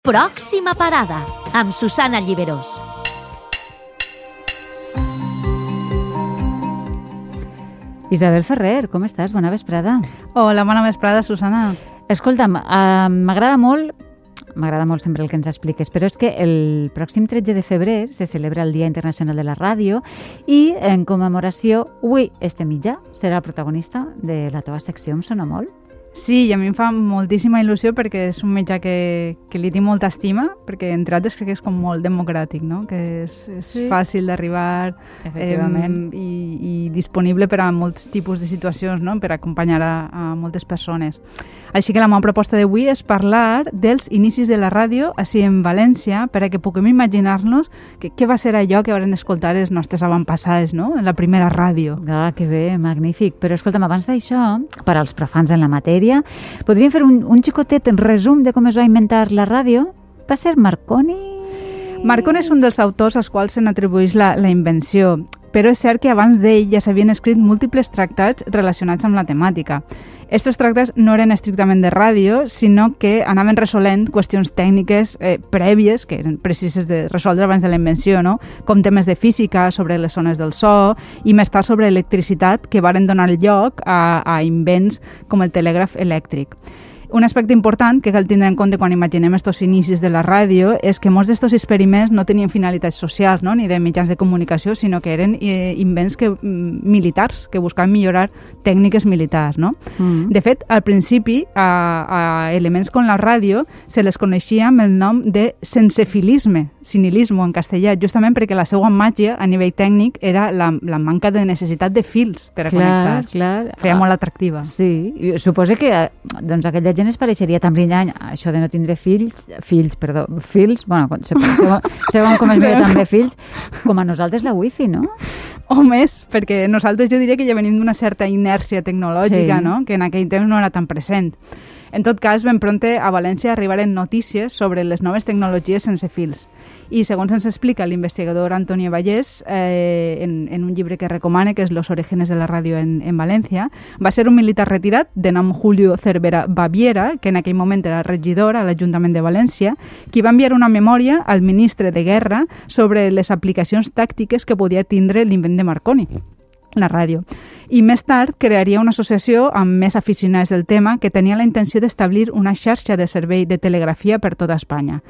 Pròxima parada, amb Susana Lliberós. Isabel Ferrer, com estàs? Bona vesprada. Hola, bona vesprada, Susana. Escolta'm, uh, m'agrada molt m'agrada molt sempre el que ens expliques, però és que el pròxim 13 de febrer se celebra el Dia Internacional de la Ràdio i en commemoració, avui este mitjà serà el protagonista de la teva secció, em sona molt. Sí, i a mi em fa moltíssima il·lusió perquè és un mitjà que, que li tinc molta estima, perquè entre altres crec que és com molt democràtic, no? que és, és sí. fàcil d'arribar eh, i, i disponible per a molts tipus de situacions, no? per acompanyar a, a moltes persones. Així que la meva proposta d'avui és parlar dels inicis de la ràdio així en València, per a que puguem imaginar-nos què va ser allò que van escoltar els nostres avantpassats, no? en la primera ràdio. Ah, que bé, magnífic. Però escolta'm, abans d'això, per als profans en la matèria, podríem fer un, un xicotet en resum de com es va inventar la ràdio? Va ser Marconi? Marconi és un dels autors als quals se n'atribueix la, la invenció però és cert que abans d'ell ja s'havien escrit múltiples tractats relacionats amb la temàtica. Estos tractats no eren estrictament de ràdio, sinó que anaven resolent qüestions tècniques eh, prèvies, que eren precises de resoldre abans de la invenció, no? com temes de física sobre les zones del so i més tard sobre electricitat que varen donar lloc a, a invents com el telègraf elèctric. Un aspecte important que cal tindre en compte quan imaginem estos inicis de la ràdio és que molts d'estos experiments no tenien finalitats socials no? ni de mitjans de comunicació, sinó que eren eh, invents que, mm, militars, que buscaven millorar tècniques militars. No? Mm. De fet, al principi, a, a elements com la ràdio se les coneixia amb el nom de sensefilisme, sinilismo en castellà, justament perquè la seva màgia a nivell tècnic era la, la manca de necessitat de fils per a clar, connectar. Clar. Feia molt atractiva. Sí, I suposo que doncs, aquella gent es pareixeria tan brillant, això de no tindre fills, fills, perdó, fils, bueno, segons, segons com es veia també fills, com a nosaltres la wifi, no? O més, perquè nosaltres jo diria que ja venim d'una certa inèrcia tecnològica, Sí. no? que en aquell temps no era tan present. En tot cas, ben pronte a València arribaren notícies sobre les noves tecnologies sense fils. I segons ens explica l'investigador Antonio Vallès eh, en, en un llibre que recomana, que és Los orígenes de la ràdio en, en València, va ser un militar retirat de nom Julio Cervera Baviera, que en aquell moment era regidor a l'Ajuntament de València, qui va enviar una memòria al ministre de Guerra sobre les aplicacions tàctiques que podia tindre l'invent de Marconi la ràdio. I més tard crearia una associació amb més aficionats del tema que tenia la intenció d'establir una xarxa de servei de telegrafia per tota Espanya.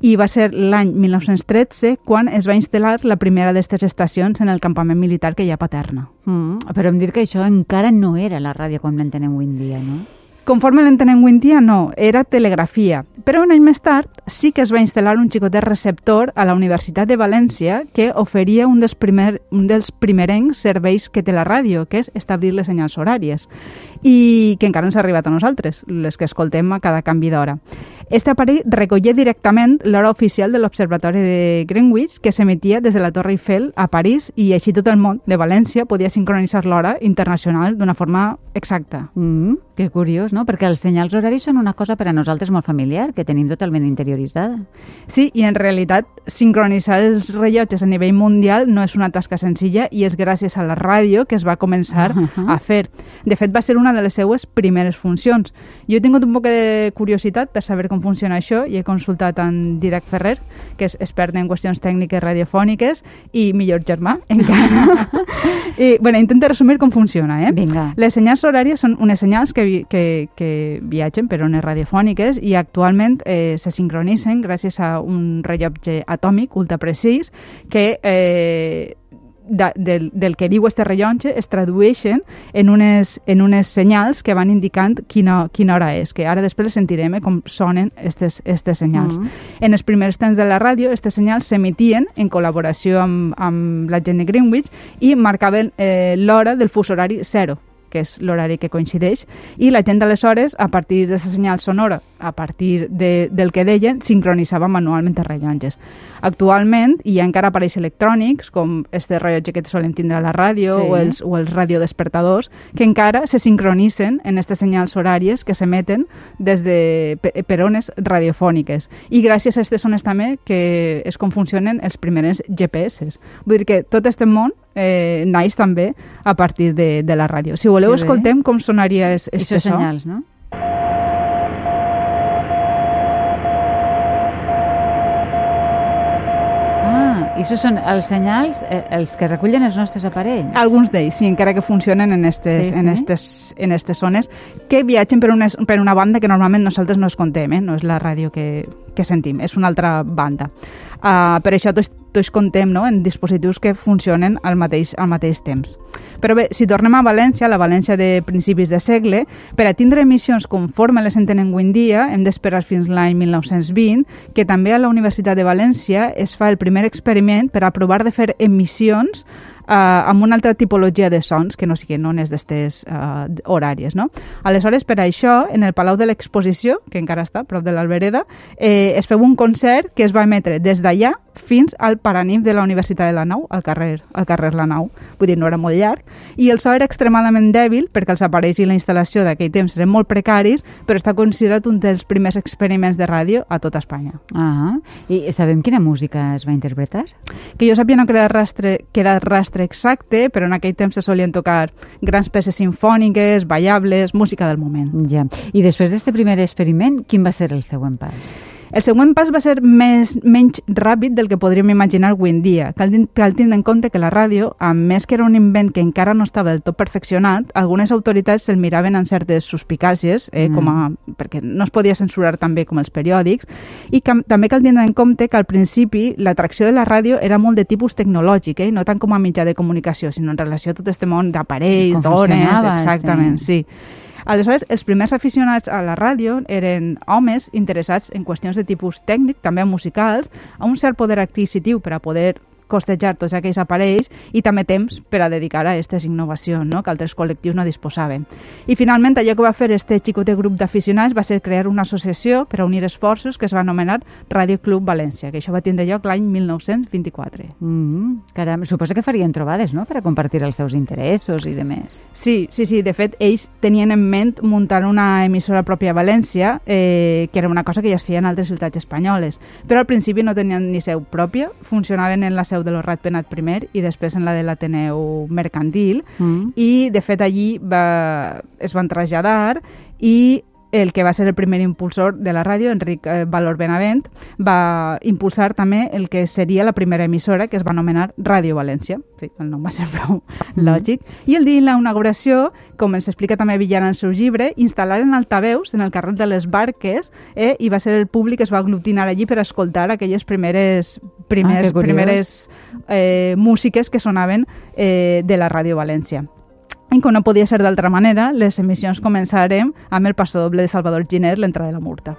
I va ser l'any 1913 quan es va instal·lar la primera d'aquestes estacions en el campament militar que hi ha a Paterna. Mm, però hem dit que això encara no era la ràdio com l'entenem avui en dia, no? Conforme l'entenem avui dia, no, era telegrafia. Però un any més tard sí que es va instal·lar un xicotet receptor a la Universitat de València que oferia un dels, primer, un dels primerencs serveis que té la ràdio, que és establir les senyals horàries, i que encara ens ha arribat a nosaltres, les que escoltem a cada canvi d'hora. Este aparell recollia directament l'hora oficial de l'Observatori de Greenwich que s'emetia des de la Torre Eiffel a París i així tot el món de València podia sincronitzar l'hora internacional d'una forma exacta. Mm, que curiós, no? Perquè els senyals horaris són una cosa per a nosaltres molt familiar, que tenim totalment interioritzada. Sí, i en realitat sincronitzar els rellotges a nivell mundial no és una tasca senzilla i és gràcies a la ràdio que es va començar Uh -huh. a fer. De fet, va ser una de les seues primeres funcions. Jo he tingut un poc de curiositat per saber com funciona això i he consultat en Didac Ferrer, que és expert en qüestions tècniques radiofòniques i millor germà, encara. I, bueno, intento resumir com funciona, eh? Vinga. Les senyals horàries són unes senyals que, vi- que, que viatgen per ones radiofòniques i actualment eh, se sincronitzen gràcies a un rellotge atòmic ultraprecís que eh, de, del, del que diu este rellotge es tradueixen en unes, en unes senyals que van indicant quina, quina hora és, que ara després sentirem eh, com sonen estes, estes senyals. Mm. En els primers temps de la ràdio, aquestes senyals s'emetien en col·laboració amb, amb la gent de Greenwich i marcaven eh, l'hora del fus horari zero que és l'horari que coincideix, i la gent d'aleshores, a partir d'aquesta senyal sonora, a partir de, del que deien, sincronitzava manualment els rellotges. Actualment hi ha encara aparells electrònics, com este rellotge que solen tindre a la ràdio Sí. o els, o els radiodespertadors, que encara se sincronitzen en aquestes senyals horàries que s'emeten des de pe- per ones radiofòniques. I gràcies a aquestes ones també que és com funcionen els primers GPS. Vull dir que tot este món eh, naix també a partir de, de la ràdio. Si voleu, escoltem com sonaria es, este so. senyals, no? I això són els senyals, eh, els que recullen els nostres aparells? Alguns d'ells, sí, encara que funcionen en estes, Sí, sí. en estes, en estes zones, que viatgen per una, per una banda que normalment nosaltres no es contem, eh? no és la ràdio que, que sentim, és una altra banda. Uh, per això tots, contem no? en dispositius que funcionen al mateix, al mateix temps. Però bé, si tornem a València, la València de principis de segle, per a tindre emissions conforme les entenem avui en dia, hem d'esperar fins l'any 1920, que també a la Universitat de València es fa el primer experiment per a provar de fer emissions eh, amb una altra tipologia de sons que no siguin ones d'estes eh, horàries. No? Aleshores, per això, en el Palau de l'Exposició, que encara està a prop de l'Albereda, eh, es feu un concert que es va emetre des d'allà fins al Paranif de la Universitat de la Nau, al carrer, al carrer La Nau. Vull dir, no era molt llarg. I el so era extremadament dèbil perquè els aparells i la instal·lació d'aquell temps eren molt precaris, però està considerat un dels primers experiments de ràdio a tota Espanya. Ah, i sabem quina música es va interpretar? que jo sàpiga no queda rastre, queda rastre exacte, però en aquell temps se solien tocar grans peces sinfòniques, ballables, música del moment. Ja. I després d'aquest primer experiment, quin va ser el següent pas? El següent pas va ser més, menys ràpid del que podríem imaginar avui en dia. Cal, cal tindre en compte que la ràdio, a més que era un invent que encara no estava del tot perfeccionat, algunes autoritats se'l miraven amb certes suspicàcies, eh, Mm. com a, perquè no es podia censurar tan bé com els periòdics, i cam, també cal tindre en compte que al principi l'atracció de la ràdio era molt de tipus tecnològic, eh, no tant com a mitjà de comunicació, sinó en relació a tot este món d'aparells, dones, exactament, sí. sí. Aleshores, els primers aficionats a la ràdio eren homes interessats en qüestions de tipus tècnic, també musicals, a un cert poder adquisitiu per a poder costejar tots aquells aparells i també temps per a dedicar a aquestes innovacions no? que altres col·lectius no disposaven. I finalment allò que va fer este xicotet grup d'aficionats va ser crear una associació per a unir esforços que es va anomenar Radio Club València, que això va tindre lloc l'any 1924. Mm, caram, suposo que farien trobades, no?, per a compartir els seus interessos i de més. Sí, sí, sí. De fet, ells tenien en ment muntar una emissora pròpia a València, eh, que era una cosa que ja es feia en altres ciutats espanyoles. Però al principi no tenien ni seu pròpia, funcionaven en la seu de l'Horrat Penat primer i després en la de l'Ateneu Mercantil. Mm. I, de fet, allí va, es van traslladar i el que va ser el primer impulsor de la ràdio, Enric eh, Valor Benavent, va impulsar també el que seria la primera emissora, que es va anomenar Ràdio València. Sí, el nom va ser prou lògic. I el dia de la inauguració, com ens explica també Villar en el seu llibre, instal·laren altaveus en el carrer de les Barques eh, i va ser el públic que es va aglutinar allí per escoltar aquelles primeres, primers, Ah, primeres eh, músiques que sonaven eh, de la Ràdio València. I com no podia ser d'altra manera, les emissions començarem amb el passo doble de Salvador Giner, l'entrada de la Murta.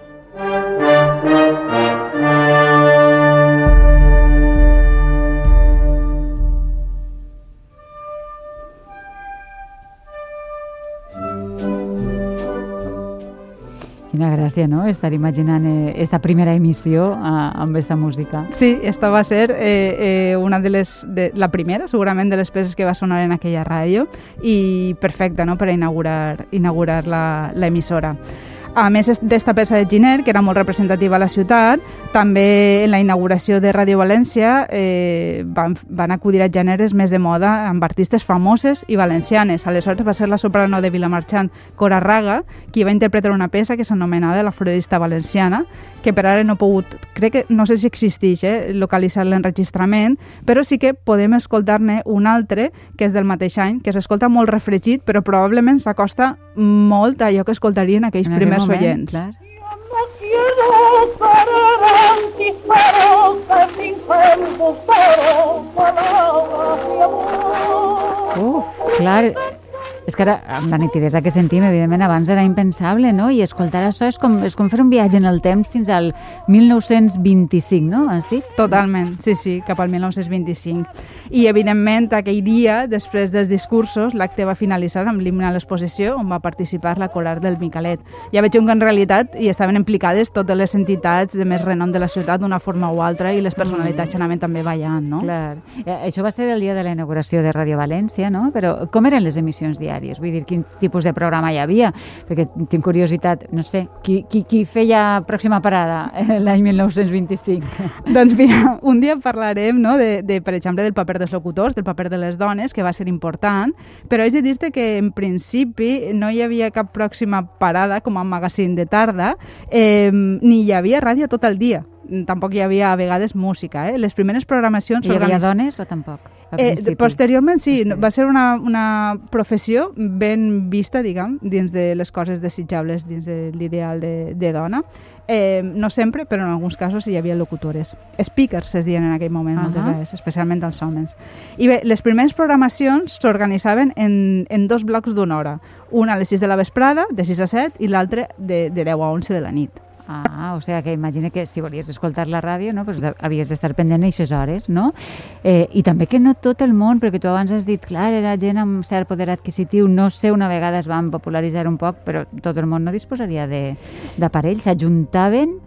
Quina gràcia, no?, estar imaginant eh, esta primera emissió eh, amb esta música. Sí, esta va ser eh, eh, una de les, de, la primera, segurament, de les peces que va sonar en aquella ràdio i perfecta no?, per inaugurar, inaugurar la- l'emissora. A més est- d'esta peça de Giner, que era molt representativa a la ciutat, també en la inauguració de Ràdio València eh, van, van acudir a gèneres més de moda amb artistes famoses i valencianes. Aleshores va ser la soprano de Vilamarxant, Cora Raga, qui va interpretar una peça que s'anomenava La florista valenciana, que per ara no he pogut, crec que no sé si existeix, eh, localitzar l'enregistrament, però sí que podem escoltar-ne un altre, que és del mateix any, que s'escolta molt refregit, però probablement s'acosta molt a allò que escoltarien aquells En aquell dels moment, oients. És que ara, amb la nitidesa que sentim, evidentment, abans era impensable, no? I escoltar això és com, és com fer un viatge en el temps fins al 1925, no? Has dit? Totalment, sí, sí, cap al 1925. I, evidentment, aquell dia, després dels discursos, l'acte va finalitzar amb l'himne a l'exposició, on va participar la coral del Micalet. Ja veig que en realitat hi estaven implicades totes les entitats de més renom de la ciutat d'una forma o altra i les personalitats anaven també ballant, no? Clar. Eh, això va ser el dia de la inauguració de Ràdio València, no? Però com eren les emissions diàries? Vull dir, quin tipus de programa hi havia? Perquè tinc curiositat, no sé, qui, qui, qui feia pròxima parada l'any 1925? Doncs mira, un dia parlarem, no, de, de, per exemple, del paper dels locutors, del paper de les dones, que va ser important, però és de dir-te que en principi no hi havia cap pròxima parada com a magazín de tarda, eh, ni hi havia ràdio tot el dia. Tampoc hi havia a vegades música. Eh? Les primeres programacions... Hi havia dones o tampoc? Eh, posteriorment sí, va ser una, una professió ben vista, diguem, dins de les coses desitjables, dins de l'ideal de, de dona. Eh, no sempre, però en alguns casos hi havia locutores. Speakers es diuen en aquell moment, uh -huh. moltes vegades, especialment els homes. I bé, les primeres programacions s'organitzaven en, en dos blocs d'una hora. Una a les 6 de la vesprada, de 6 a 7, i l'altra de, de 10 a 11 de la nit. Ah, o sigui que imagina que si volies escoltar la ràdio, no, pues havies d'estar pendent aquestes hores, no? Eh, I també que no tot el món, perquè tu abans has dit, clar, era gent amb cert poder adquisitiu, no sé, una vegada es van popularitzar un poc, però tot el món no disposaria de- d'aparells, s'ajuntaven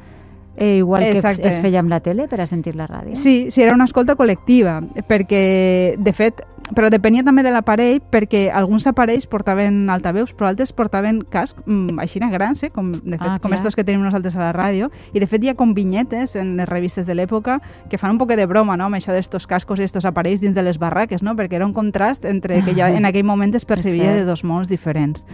eh, igual que Exacte. es feia amb la tele per a sentir la ràdio. Sí, sí, era una escolta col·lectiva, perquè, de fet, però depenia també de l'aparell, perquè alguns aparells portaven altaveus, però altres portaven casc, mm, així grans, eh? com, de fet, Ah, com estos que tenim nosaltres a la ràdio, i de fet hi ha com vinyetes en les revistes de l'època que fan un poc de broma, no?, amb això d'estos cascos i estos aparells dins de les barraques, no?, perquè era un contrast entre que ja en aquell moment es percebia de dos mons diferents.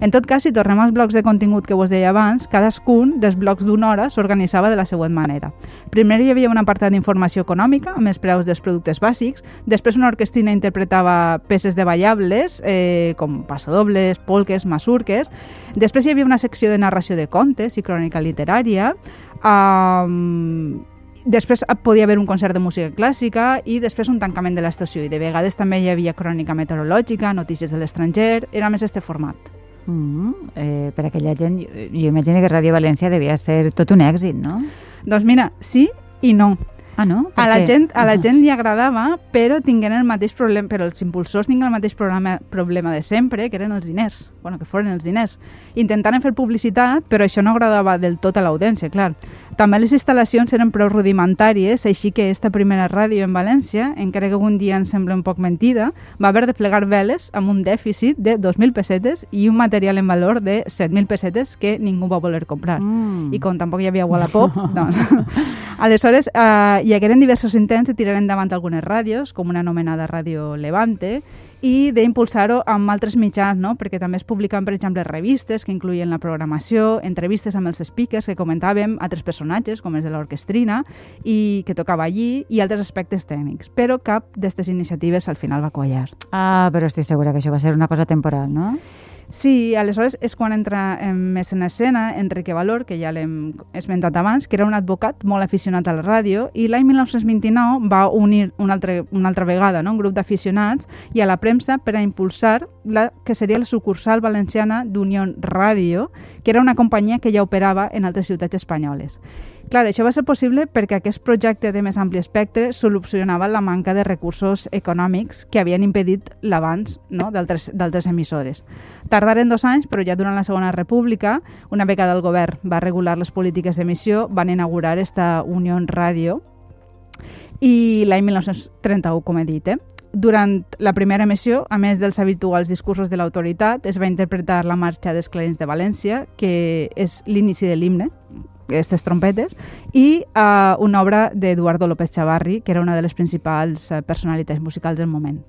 En tot cas, si tornem als blocs de contingut que vos deia abans, cadascun dels blocs d'una hora s'organitzava de la següent manera. Primer hi havia un apartat d'informació econòmica, amb els preus dels productes bàsics, després una orquestrina interpretava peces de ballables, eh, com passadobles, polques, masurques, després hi havia una secció de narració de contes i crònica literària, um, Després podia haver un concert de música clàssica i després un tancament de l'estació. I de vegades també hi havia crònica meteorològica, notícies de l'estranger... Era més este format. Mm, eh, per aquella gent, jo, jo imagino que Ràdio València devia ser tot un èxit, no? Doncs mira, sí i no. Ah, no? Per A la, què? gent, a la Ah. gent li agradava, però tinguent el mateix problema, però els impulsors tinguin el mateix problema, problema de sempre, que eren els diners, bueno, que foren els diners. Intentaren fer publicitat, però això no agradava del tot a l'audiència, clar. També les instal·lacions eren prou rudimentàries, així que esta primera ràdio en València, encara que algun dia ens sembla un poc mentida, va haver de plegar veles amb un dèficit de 2.000 pessetes i un material en valor de 7.000 pessetes que ningú va voler comprar Mm. i com tampoc hi havia Wallapop, doncs... Aleshores, eh, hi hagueren diversos intents de tirar endavant algunes ràdios, com una anomenada Ràdio Levante, i d'impulsar-ho amb altres mitjans, no? perquè també es publicaven, per exemple, revistes que incluïen la programació, entrevistes amb els speakers que comentàvem, altres personatges, com els de l'orquestrina, i que tocava allí, i altres aspectes tècnics. Però cap d'aquestes iniciatives al final va quallar. Ah, però estic segura que això va ser una cosa temporal, no? Sí, aleshores és quan entra eh, més en escena Enrique Valor, que ja l'hem esmentat abans, que era un advocat molt aficionat a la ràdio, i l'any 1929 va unir una altra, una altra vegada no? un grup d'aficionats i a la premsa per a impulsar la que seria la sucursal valenciana d'Unió Ràdio, que era una companyia que ja operava en altres ciutats espanyoles. Clar, això va ser possible perquè aquest projecte de més ampli espectre solucionava la manca de recursos econòmics que havien impedit l'avanç no? d'altres emissores. Tardaren dos anys, però ja durant la Segona República, una vegada el govern va regular les polítiques d'emissió, van inaugurar esta Unió Ràdio i l'any 1931, com he dit, eh? Durant la primera emissió, a més dels habituals discursos de l'autoritat, es va interpretar la marxa dels clarins de València, que és l'inici de l'himne, aquestes trompetes, i uh, una obra d'Eduardo López Chavarri, que era una de les principals uh, personalitats musicals del moment.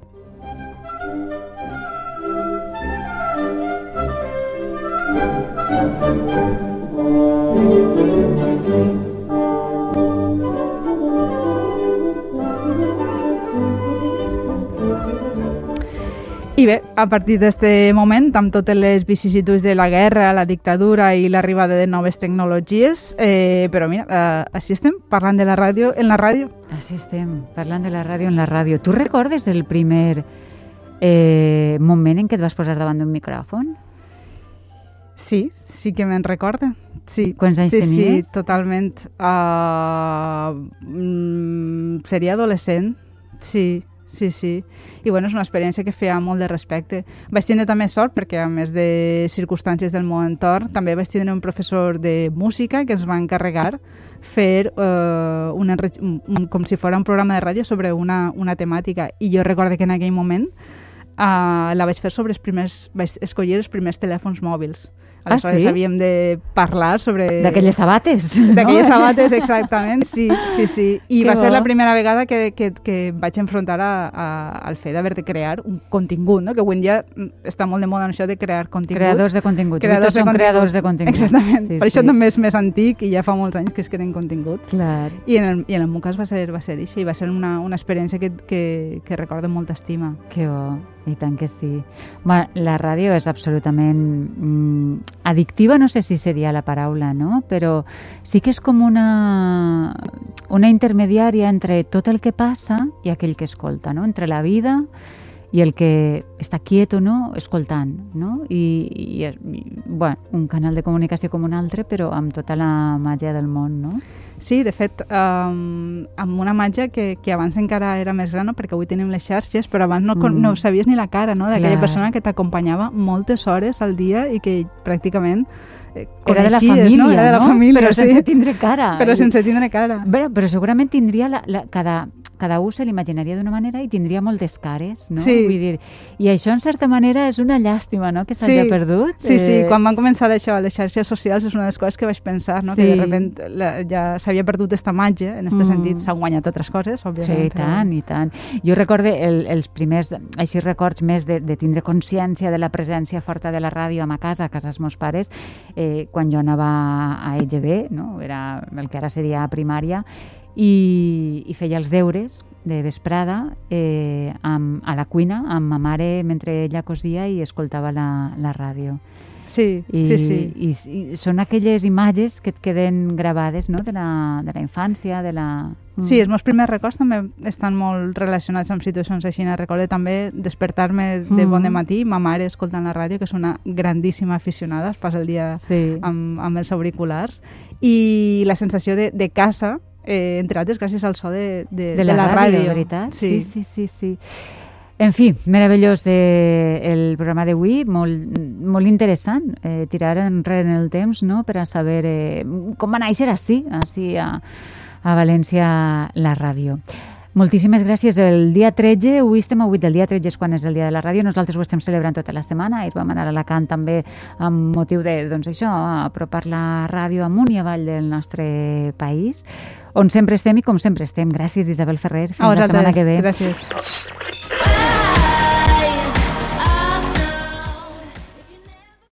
Bé, a partir d'aquest moment, amb totes les vicissituds de la guerra, la dictadura i l'arribada de noves tecnologies, eh, però mira, eh, així estem parlant de la ràdio en la ràdio. Així estem, parlant de la ràdio en la ràdio. Tu recordes el primer eh, moment en què et vas posar davant d'un micròfon? Sí, sí que me'n recorde. Sí. Quants anys sí, tenies? Sí, totalment. Uh, mm, seria adolescent, sí, sí, sí. I bueno, és una experiència que feia molt de respecte. Vaig tindre també sort perquè, a més de circumstàncies del meu entorn, també vaig tindre un professor de música que es va encarregar fer uh, un, enre- un, com si fos un programa de ràdio sobre una, una temàtica. I jo recordo que en aquell moment uh, la vaig fer sobre els primers... vaig escollir els primers telèfons mòbils. Ah, Aleshores sí? havíem de parlar sobre... D'aquelles sabates. D'aquelles no? sabates, exactament, sí, sí, sí. I Que va ser bo. la primera vegada que, que, que vaig enfrontar a, a, al fet d'haver de crear un contingut, no? que avui en dia mm, està molt de moda això de crear continguts. Creadors de continguts. Creadors de són continguts. creadors de continguts. Exactament. Sí, per això sí. també és més antic i ja fa molts anys que es creen continguts. Clar. I en el, i en el meu cas va ser, va ser així, va ser una, una experiència que, que, que recordo amb molta estima. Que bo, i tant que sí. Bueno, la ràdio és absolutament mm, addictiva, no sé si seria la paraula, no? Però sí que és com una, una intermediària entre tot el que passa i aquell que escolta, no? Entre la vida i el que està quieto, no? Escoltant, no? I, i, i bueno, un canal de comunicació com un altre, però amb tota la màgia del món, no? Sí, de fet, um, amb una màgia que, que abans encara era més gran, no? perquè avui tenim les xarxes, però abans no, mm. No sabies ni la cara no? d'aquella persona que t'acompanyava moltes hores al dia i que pràcticament eh, Era de la família, no? Era de la no? família, però sí. sense tindre cara. Però sense tindre cara. Bé, però segurament tindria la, la, cada, cada un se l'imaginaria d'una manera i tindria moltes cares, no? Sí. Vull dir, I això, en certa manera, és una llàstima, no?, que s'hagi Sí. perdut. Sí, sí, Eh, quan van començar això a les xarxes socials és una de les coses que vaig pensar, no? Sí. que de repente la, ja s'havia perdut esta màgia, en aquest Mm. sentit s'han guanyat altres coses, Sí, òbviament. i tant, i tant. Jo recorde el, els primers, així records més de, de tindre consciència de la presència forta de la ràdio a ma casa, a casa dels meus pares, eh, quan jo anava a EGB, no? era el que ara seria primària, i, i feia els deures de vesprada eh, amb, a la cuina amb ma mare mentre ella cosia i escoltava la, la ràdio. Sí, I, sí, sí. I, I són aquelles imatges que et queden gravades no? de, la, de la infància, de la... Mm. Sí, els meus primers records també estan molt relacionats amb situacions així. Recordo també despertar-me de Mm. bon de matí, ma mare escoltant la ràdio, que és una grandíssima aficionada, es passa el dia Sí. amb, amb els auriculars, i la sensació de, de casa, eh, entre altres, gràcies al so de, de, de la, ràdio, veritat? Sí. sí, sí, sí. sí. En fi, meravellós eh, el programa d'avui, molt, molt interessant, eh, tirar enrere en el temps no? per a saber eh, com va néixer així, així a, a València la ràdio. Moltíssimes gràcies. El dia 13, avui estem a 8 del dia 13 és quan és el dia de la ràdio. Nosaltres ho estem celebrant tota la setmana. Ahir vam anar a Alacant també amb motiu de, doncs això, apropar la ràdio amunt i avall del nostre país, on sempre estem i com sempre estem. Gràcies, Isabel Ferrer. Fins A la setmana que ve. Gràcies.